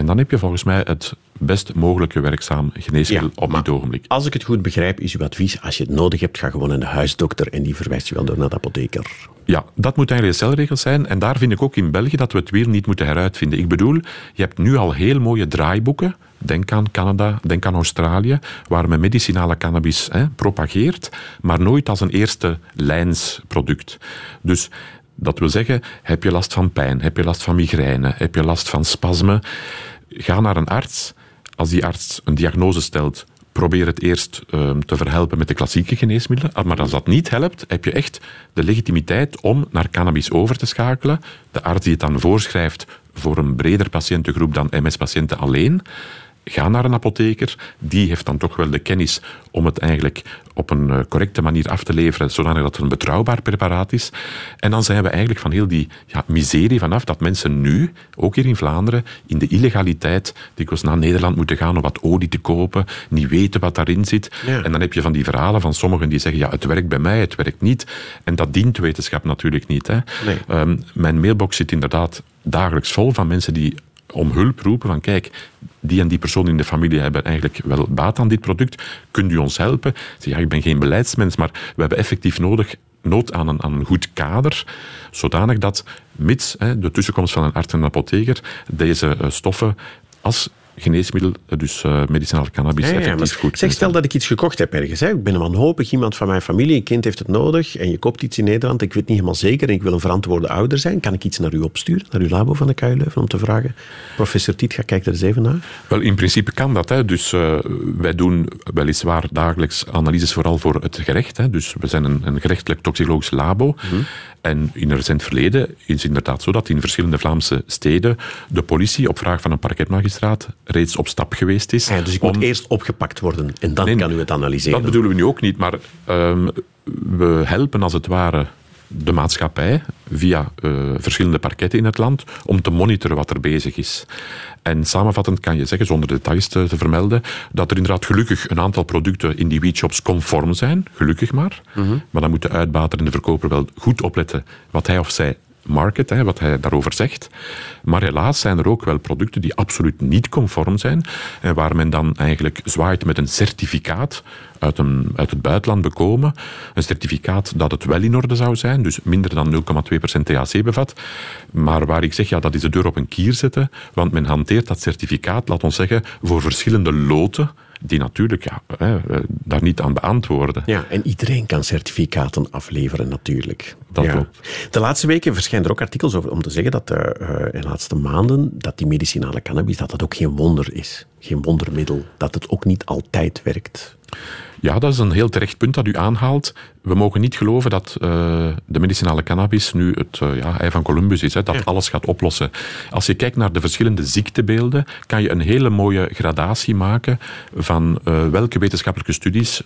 En dan heb je volgens mij het best mogelijke werkzaam geneesmiddel Ja, op dit ogenblik. Als ik het goed begrijp, is uw advies, als je het nodig hebt, ga gewoon naar de huisdokter en die verwijst je wel door naar de apotheker. Ja, dat moet eigenlijk een stelregel zijn. En daar vind ik ook in België dat we het wiel niet moeten heruitvinden. Ik bedoel, je hebt nu al heel mooie draaiboeken. Denk aan Canada, denk aan Australië, waar men medicinale cannabis hè, propageert, maar nooit als een eerste lijnsproduct. Dus dat wil zeggen, heb je last van pijn, heb je last van migraine, heb je last van spasmen, ga naar een arts. Als die arts een diagnose stelt, probeer het eerst uh, te verhelpen met de klassieke geneesmiddelen. Maar als dat niet helpt, heb je echt de legitimiteit om naar cannabis over te schakelen. De arts die het dan voorschrijft voor een breder patiëntengroep dan MS-patiënten alleen. Ga naar een apotheker, die heeft dan toch wel de kennis om het eigenlijk op een uh, correcte manier af te leveren, zodat het een betrouwbaar preparaat is. En dan zijn we eigenlijk van heel die ja, miserie vanaf dat mensen nu, ook hier in Vlaanderen, in de illegaliteit dikwijls naar Nederland moeten gaan om wat olie te kopen, niet weten wat daarin zit. Ja. En dan heb je van die verhalen van sommigen die zeggen, ja, het werkt bij mij, het werkt niet. En dat dient wetenschap natuurlijk niet. Hè. Nee. Um, mijn mailbox zit inderdaad dagelijks vol van mensen die om hulp roepen van kijk, die en die persoon in de familie hebben eigenlijk wel baat aan dit product. Kunt u ons helpen? Zeg, ja, ik ben geen beleidsmens, maar we hebben effectief nodig nood aan een, aan een goed kader, zodanig dat, mits hè, de tussenkomst van een arts en apotheker, deze uh, stoffen als geneesmiddel, dus uh, medicinaal cannabis, Ja, ja, effectief goed Zeg, stel dat ik iets gekocht heb ergens. Hè. Ik ben wanhopig, iemand van mijn familie, een kind heeft het nodig en je koopt iets in Nederland. Ik weet niet helemaal zeker en ik wil een verantwoorde ouder zijn. Kan ik iets naar u opsturen, naar uw labo van de KU Leuven, om te vragen, professor Tietga, kijk er eens even naar. Wel, in principe kan dat. Hè. Dus uh, wij doen weliswaar dagelijks analyses vooral voor het gerecht. Hè. Dus we zijn een, een gerechtelijk toxicologisch labo. Mhm. Mm -hmm. En in recent verleden is het inderdaad zo dat in verschillende Vlaamse steden de politie op vraag van een parketmagistraat reeds op stap geweest is. Ja, dus ik moet om... eerst opgepakt worden en dan nee, kan u het analyseren. Dat bedoelen we nu ook niet, maar um, we helpen als het ware de maatschappij via uh, verschillende parketten in het land om te monitoren wat er bezig is. En samenvattend kan je zeggen, zonder details te, te vermelden, dat er inderdaad gelukkig een aantal producten in die weedshops conform zijn, gelukkig maar. Mhm. Mm -hmm. Maar dan moet de uitbater en de verkoper wel goed opletten wat hij of zij market, hè, wat hij daarover zegt. Maar helaas zijn er ook wel producten die absoluut niet conform zijn en waar men dan eigenlijk zwaait met een certificaat uit, een, uit het buitenland bekomen. Een certificaat dat het wel in orde zou zijn, dus minder dan 0,2% THC bevat. Maar waar ik zeg, ja, dat is de deur op een kier zetten, want men hanteert dat certificaat, laat ons zeggen, voor verschillende loten die natuurlijk ja, hè, daar niet aan beantwoorden. Ja, en iedereen kan certificaten afleveren natuurlijk. Dat ja. klopt. De laatste weken verschijnen er ook artikels over om te zeggen dat uh, in de laatste maanden dat die medicinale cannabis dat dat ook geen wonder is. Geen wondermiddel. Dat het ook niet altijd werkt. Ja, dat is een heel terecht punt dat u aanhaalt. We mogen niet geloven dat uh, de medicinale cannabis nu het uh, ja, ei van Columbus is, hè, dat ja. alles gaat oplossen. Als je kijkt naar de verschillende ziektebeelden, kan je een hele mooie gradatie maken van uh, welke wetenschappelijke studies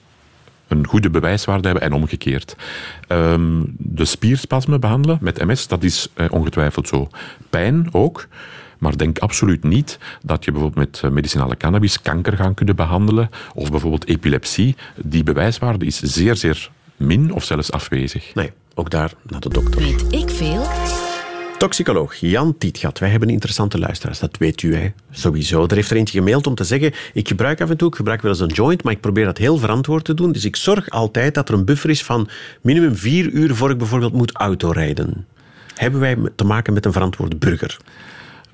een goede bewijswaarde hebben en omgekeerd. Um, de spierspasmen behandelen met MS, dat is ongetwijfeld zo. Pijn ook. Maar denk absoluut niet dat je bijvoorbeeld met medicinale cannabis kanker gaan kunnen behandelen of bijvoorbeeld epilepsie. Die bewijswaarde is zeer, zeer min of zelfs afwezig. Nee, ook daar naar de dokter. Weet ik veel? Toxicoloog Jan Tietgat. Wij hebben interessante luisteraars, dat weet u hè? sowieso. Er heeft er eentje gemaild om te zeggen, ik gebruik af en toe, ik gebruik wel eens een joint, maar ik probeer dat heel verantwoord te doen. Dus ik zorg altijd dat er een buffer is van minimum vier uur voor ik bijvoorbeeld moet autorijden. Hebben wij te maken met een verantwoord burger?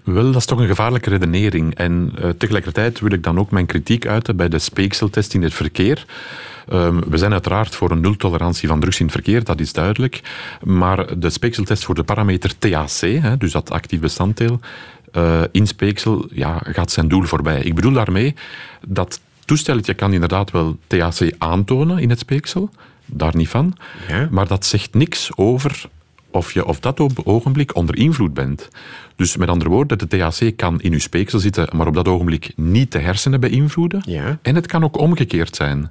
Wel, dat is toch een gevaarlijke redenering. En uh, tegelijkertijd wil ik dan ook mijn kritiek uiten bij de speekseltest in het verkeer. Um, we zijn uiteraard voor een nultolerantie van drugs in het verkeer, dat is duidelijk. Maar de speekseltest voor de parameter THC, hè, dus dat actief bestanddeel, uh, in speeksel ja, gaat zijn doel voorbij. Ik bedoel daarmee dat toestelletje kan inderdaad wel THC aantonen in het speeksel, daar niet van. Ja. Maar dat zegt niks over of je op dat ogenblik onder invloed bent. Dus met andere woorden, de THC kan in je speeksel zitten, maar op dat ogenblik niet de hersenen beïnvloeden. Ja. En het kan ook omgekeerd zijn.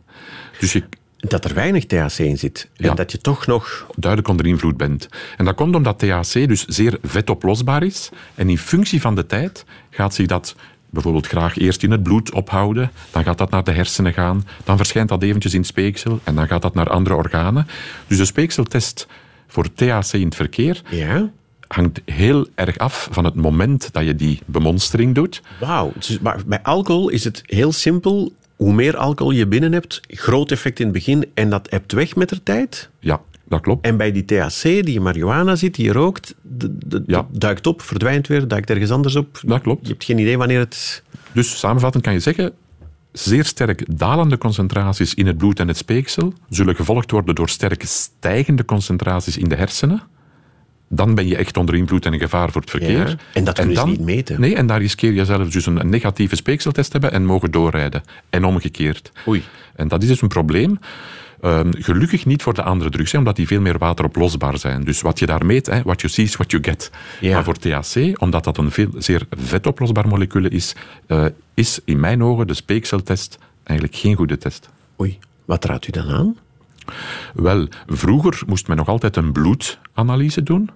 Dus je, dat er weinig THC in zit. En Ja. dat je toch nog... duidelijk onder invloed bent. En dat komt omdat THC dus zeer vetoplosbaar is. En in functie van de tijd gaat zich dat bijvoorbeeld graag eerst in het bloed ophouden. Dan gaat dat naar de hersenen gaan. Dan verschijnt dat eventjes in het speeksel. En dan gaat dat naar andere organen. Dus de speekseltest voor THC in het verkeer Ja? hangt heel erg af van het moment dat je die bemonstering doet. Wauw. Dus, maar bij alcohol is het heel simpel. Hoe meer alcohol je binnen hebt, groot effect in het begin en dat hebt weg met de tijd. Ja, dat klopt. En bij die THC, die marihuana zit, die je rookt, de, de- Ja. duikt op, verdwijnt weer, duikt ergens anders op. Dat klopt. Je hebt geen idee wanneer het... Dus samenvattend kan je zeggen, zeer sterk dalende concentraties in het bloed en het speeksel zullen gevolgd worden door sterk stijgende concentraties in de hersenen. Dan ben je echt onder invloed en een gevaar voor het verkeer. Ja, en dat kunnen ze dan- niet meten. Nee, en daar riskeer je zelfs dus een, een negatieve speekseltest te hebben en mogen doorrijden. En omgekeerd. Oei. En dat is dus een probleem. Ehm, gelukkig niet voor de andere drugs, hè, omdat die veel meer wateroplosbaar zijn. Dus wat je daar meet, hè, what you see is what you get. Ja. Maar voor THC, omdat dat een veel, zeer vetoplosbaar molecuul is, eh, is in mijn ogen de speekseltest eigenlijk geen goede test. Oei, wat raadt u dan aan? Wel, vroeger moest men nog altijd een bloedanalyse doen.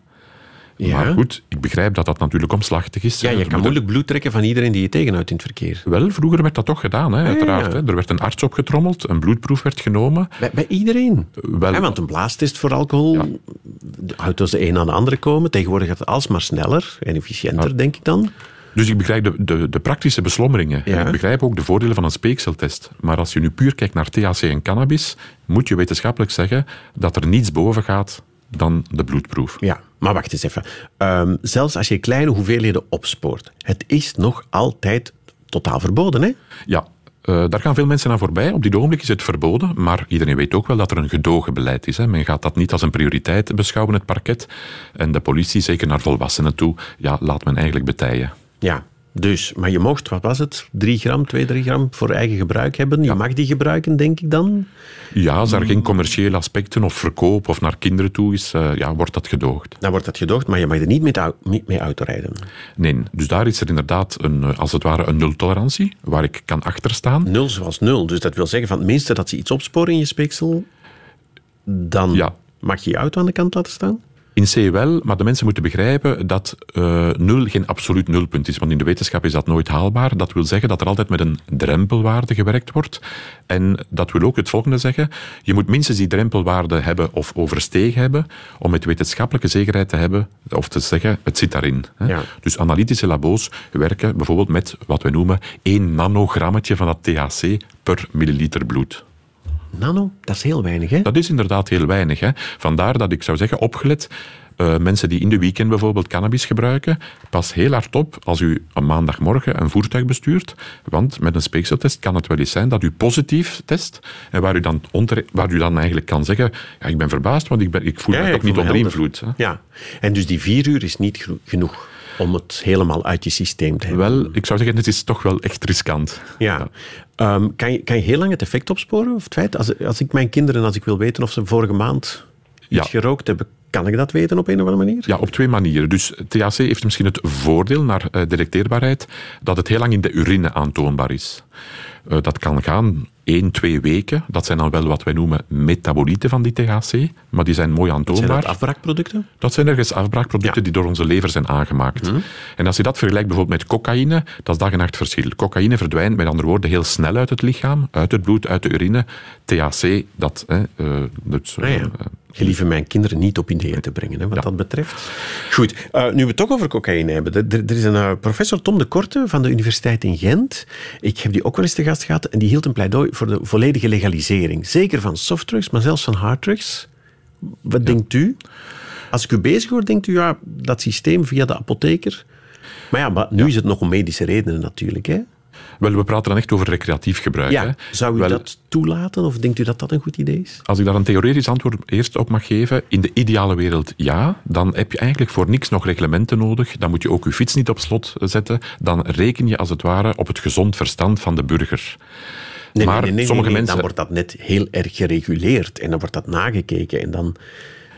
Ja. Maar goed, ik begrijp dat dat natuurlijk omslachtig is. Ja, je kan moeilijk bloed trekken van iedereen die je tegenhoudt in het verkeer. Wel, vroeger werd dat toch gedaan, hè, uiteraard. ja. Hè. Er werd een arts opgetrommeld, een bloedproef werd genomen. Bij, bij iedereen. Wel- want een blaastest voor alcohol houdt dus de een aan de andere komen. Tegenwoordig gaat het alsmaar sneller en efficiënter, denk ik dan. Dus ik begrijp de, de, de praktische beslommeringen. Ja. Ik begrijp ook de voordelen van een speekseltest. Maar als je nu puur kijkt naar THC en cannabis, moet je wetenschappelijk zeggen dat er niets boven gaat dan de bloedproef. Ja, maar wacht eens even. Ehm, zelfs als je kleine hoeveelheden opspoort, het is nog altijd totaal verboden, hè? Ja, eh, daar gaan veel mensen aan voorbij. Op dit ogenblik is het verboden, maar iedereen weet ook wel dat er een gedogen beleid is. Hè. Men gaat dat niet als een prioriteit beschouwen, het parket. En de politie, zeker naar volwassenen toe, ja, laat men eigenlijk betijen. Ja, dus, maar je mocht, wat was het, 3 gram, 2, 3 gram voor eigen gebruik hebben. Je mag die gebruiken, denk ik dan. Ja, als er geen commerciële aspecten of verkoop of naar kinderen toe is, eh, ja, wordt dat gedoogd. Dan wordt dat gedoogd, maar je mag er niet mee, niet mee autorijden. Nee, dus daar is er inderdaad een, eh, als het ware een nultolerantie, waar ik kan achterstaan. Nul zoals nul. Dus dat wil zeggen, van het minste dat ze iets opsporen in je speeksel, dan Ja. mag je je auto aan de kant laten staan. In C wel, maar de mensen moeten begrijpen dat uh, nul geen absoluut nulpunt is. Want in de wetenschap is dat nooit haalbaar. Dat wil zeggen dat er altijd met een drempelwaarde gewerkt wordt. En dat wil ook het volgende zeggen. Je moet minstens die drempelwaarde hebben of overstegen hebben om met wetenschappelijke zekerheid te hebben, of te zeggen, het zit daarin. Hè. Dus analytische labo's werken bijvoorbeeld met wat we noemen 1 nanogrammetje van dat THC per milliliter bloed. Nano, dat is heel weinig, hè? Dat is inderdaad heel weinig. Hè? Vandaar dat ik zou zeggen, opgelet, uh, mensen die in de weekend bijvoorbeeld cannabis gebruiken, pas heel hard op als u een maandagmorgen een voertuig bestuurt, want met een speekseltest kan het wel eens zijn dat u positief test en waar u dan, onder, waar u dan eigenlijk kan zeggen, ja, ik ben verbaasd, want ik, ben, ik voel ja, me toch niet onder invloed. Hè? Ja, en dus die vier uur is niet genoeg om het helemaal uit je systeem te hebben. Wel, ik zou zeggen, het is toch wel echt riskant. Ja. Ehm, kan, je, kan je heel lang het effect opsporen? Of het feit, als, als ik mijn kinderen, als ik wil weten of ze vorige maand iets gerookt hebben, kan ik dat weten op een of andere manier? Ja, op twee manieren. Dus THC heeft misschien het voordeel naar uh, detecteerbaarheid dat het heel lang in de urine aantoonbaar is. Uh, dat kan gaan één, twee weken. Dat zijn dan wel wat wij noemen metabolieten van die THC, maar die zijn mooi aantoonbaar. Zijn dat afbraakproducten? Dat zijn ergens afbraakproducten die door onze lever zijn aangemaakt. Mhm. En als je dat vergelijkt bijvoorbeeld met cocaïne, dat is dag en nacht verschil. Cocaïne verdwijnt met andere woorden heel snel uit het lichaam, uit het bloed, uit de urine. THC, dat... Hè, uh, dat ah, ja. Gelieve mijn kinderen niet op ideeën te brengen, hè, wat dat betreft. Goed, uh, nu we het toch over cocaïne hebben. Er, er is een uh, professor Tom de Korte van de Universiteit in Gent. Ik heb die ook wel eens te gast gehad en die hield een pleidooi voor de volledige legalisering. Zeker van softdrugs, maar zelfs van harddrugs. Wat denkt u? Als ik u bezig hoor, denkt u, ja, dat systeem via de apotheker... Maar ja, maar nu is het nog om medische redenen natuurlijk, hè? Wel, we praten dan echt over recreatief gebruik. Ja. Hè? Zou u dat toelaten of denkt u dat dat een goed idee is? Als ik daar een theoretisch antwoord eerst op mag geven, in de ideale wereld ja, dan heb je eigenlijk voor niks nog reglementen nodig. Dan moet je ook je fiets niet op slot zetten. Dan reken je als het ware op het gezond verstand van de burger. Nee, maar nee, nee, sommige mensen... dan wordt dat net heel erg gereguleerd en dan wordt dat nagekeken en dan,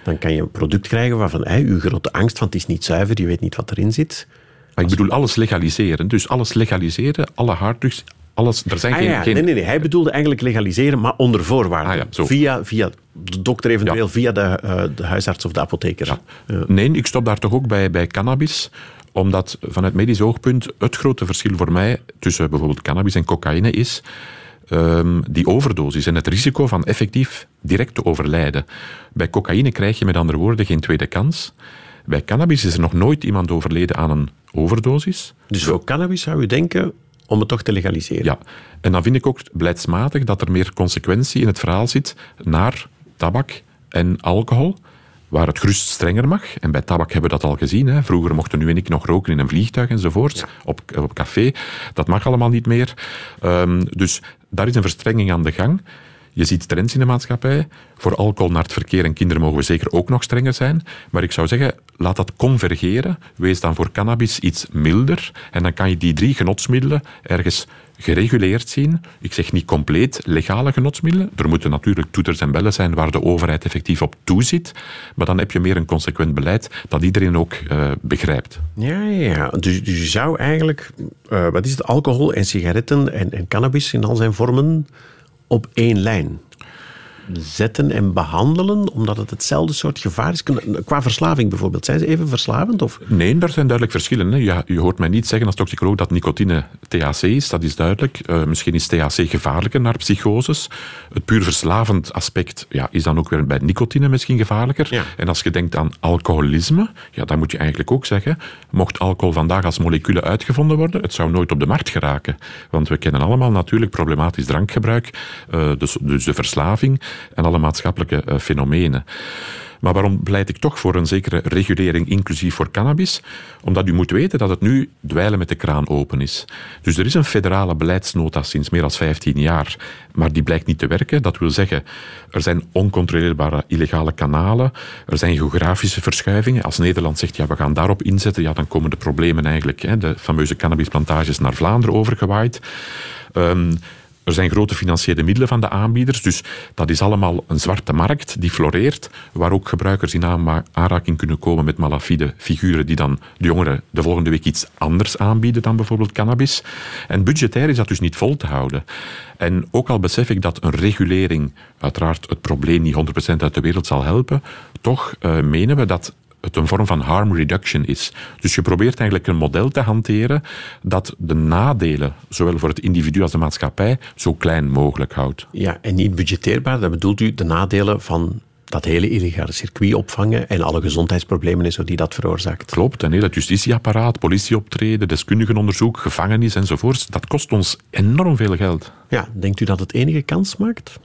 dan kan je een product krijgen waarvan hey, uw grote angst van het is niet zuiver, je weet niet wat erin zit. Maar ik bedoel alles legaliseren. Dus alles legaliseren, alle harddrugs, alles. Er zijn ah, geen, ja. geen, Nee, nee, nee. Hij bedoelde eigenlijk legaliseren, maar onder voorwaarden. Ah, via, via de dokter eventueel, via de, uh, de, huisarts of de apotheker. Nee, ik stop daar toch ook bij, bij cannabis omdat vanuit medisch oogpunt het grote verschil voor mij tussen bijvoorbeeld cannabis en cocaïne is um, die overdosis en het risico van effectief direct te overlijden. Bij cocaïne krijg je met andere woorden geen tweede kans. Bij cannabis is er nog nooit iemand overleden aan een overdosis. Dus voor cannabis zou u denken om het toch te legaliseren? Ja, en dan vind ik ook beleidsmatig dat er meer consequentie in het verhaal zit naar tabak en alcohol waar het gerust strenger mag. En bij tabak hebben we dat al gezien. Hè. Vroeger mochten u en ik nog roken in een vliegtuig enzovoort, op, op café. Dat mag allemaal niet meer. Um, dus daar is een verstrenging aan de gang. Je ziet trends in de maatschappij. Voor alcohol naar het verkeer en kinderen mogen we zeker ook nog strenger zijn. Maar ik zou zeggen, laat dat convergeren. Wees dan voor cannabis iets milder. En dan kan je die drie genotsmiddelen ergens gereguleerd zien. Ik zeg niet compleet legale genotsmiddelen. Er moeten natuurlijk toeters en bellen zijn waar de overheid effectief op toeziet. Maar dan heb je meer een consequent beleid dat iedereen ook uh, begrijpt. Ja, ja. Dus, dus je zou eigenlijk, uh, wat is het, alcohol en sigaretten en, en cannabis in al zijn vormen op één lijn zetten en behandelen, omdat het hetzelfde soort gevaar is? Qua verslaving bijvoorbeeld, zijn ze even verslavend? Of? Nee, daar zijn duidelijk verschillen. Hè. Ja, je hoort mij niet zeggen als toxicoloog dat nicotine THC is, dat is duidelijk. Uh, misschien is THC gevaarlijker naar psychoses. Het puur verslavend aspect ja, is dan ook weer bij nicotine misschien gevaarlijker. Ja. En als je denkt aan alcoholisme, ja, dan moet je eigenlijk ook zeggen, mocht alcohol vandaag als moleculen uitgevonden worden, het zou nooit op de markt geraken. Want we kennen allemaal natuurlijk problematisch drankgebruik, uh, dus, dus de verslaving en alle maatschappelijke uh, fenomenen. Maar waarom pleit ik toch voor een zekere regulering, inclusief voor cannabis? Omdat u moet weten dat het nu dweilen met de kraan open is. Dus er is een federale beleidsnota sinds meer dan 15 jaar, maar die blijkt niet te werken. Dat wil zeggen, er zijn oncontroleerbare illegale kanalen, er zijn geografische verschuivingen. Als Nederland zegt, ja, we gaan daarop inzetten, ja, dan komen de problemen eigenlijk, hè, de fameuze cannabisplantages, naar Vlaanderen overgewaaid. Um, er zijn grote financiële middelen van de aanbieders, dus dat is allemaal een zwarte markt die floreert, waar ook gebruikers in aanraking kunnen komen met malafide figuren die dan de jongeren de volgende week iets anders aanbieden dan bijvoorbeeld cannabis. En budgetair is dat dus niet vol te houden. En ook al besef ik dat een regulering uiteraard het probleem niet 100% uit de wereld zal helpen, toch uh, menen we dat het een vorm van harm reduction is. Dus je probeert eigenlijk een model te hanteren dat de nadelen, zowel voor het individu als de maatschappij, zo klein mogelijk houdt. Ja, en niet budgetteerbaar, dat bedoelt u de nadelen van dat hele illegale circuit opvangen en alle gezondheidsproblemen en zo die dat veroorzaakt. Klopt, en heel het justitieapparaat, politieoptreden, deskundigenonderzoek, gevangenis enzovoort, dat kost ons enorm veel geld. Ja, denkt u dat het enige kans maakt?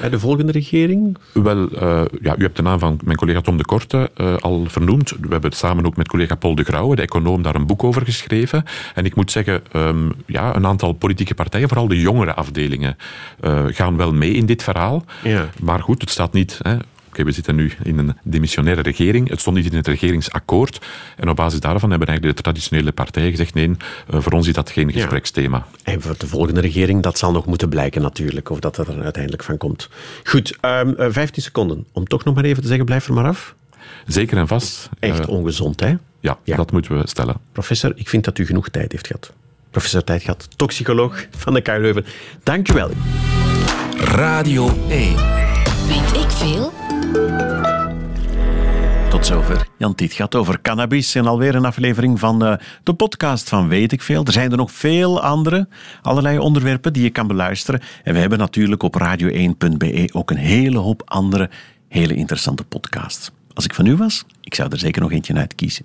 Bij de volgende regering? Wel, uh, ja, u hebt de naam van mijn collega Tom de Korte uh, al vernoemd. We hebben samen ook met collega Paul de Grauwe, de econoom, daar een boek over geschreven. En ik moet zeggen, um, ja, een aantal politieke partijen, vooral de jongere afdelingen, uh, gaan wel mee in dit verhaal. Ja. Maar goed, het staat niet... Hè, okay, we zitten nu in een demissionaire regering. Het stond niet in het regeringsakkoord. En op basis daarvan hebben eigenlijk de traditionele partijen gezegd: nee, voor ons is dat geen gespreksthema. Ja. En voor de volgende regering, dat zal nog moeten blijken natuurlijk, of dat er uiteindelijk van komt. Goed, um, 15 seconden. Om toch nog maar even te zeggen: blijf er maar af. Zeker en vast. Echt uh, ongezond, hè? Ja, ja, dat moeten we stellen. Professor, ik vind dat u genoeg tijd heeft gehad. Professor Tijdgat, toxicoloog van de KU Leuven. Dank u wel. Radio 1. Weet ik veel? Tot zover. Jan Tiet gaat over cannabis en alweer een aflevering van uh, de podcast van Weet ik Veel. Er zijn er nog veel andere, allerlei onderwerpen die je kan beluisteren. En we hebben natuurlijk op radio1.be ook een hele hoop andere hele interessante podcasts. Als ik van u was, ik zou er zeker nog eentje uit kiezen.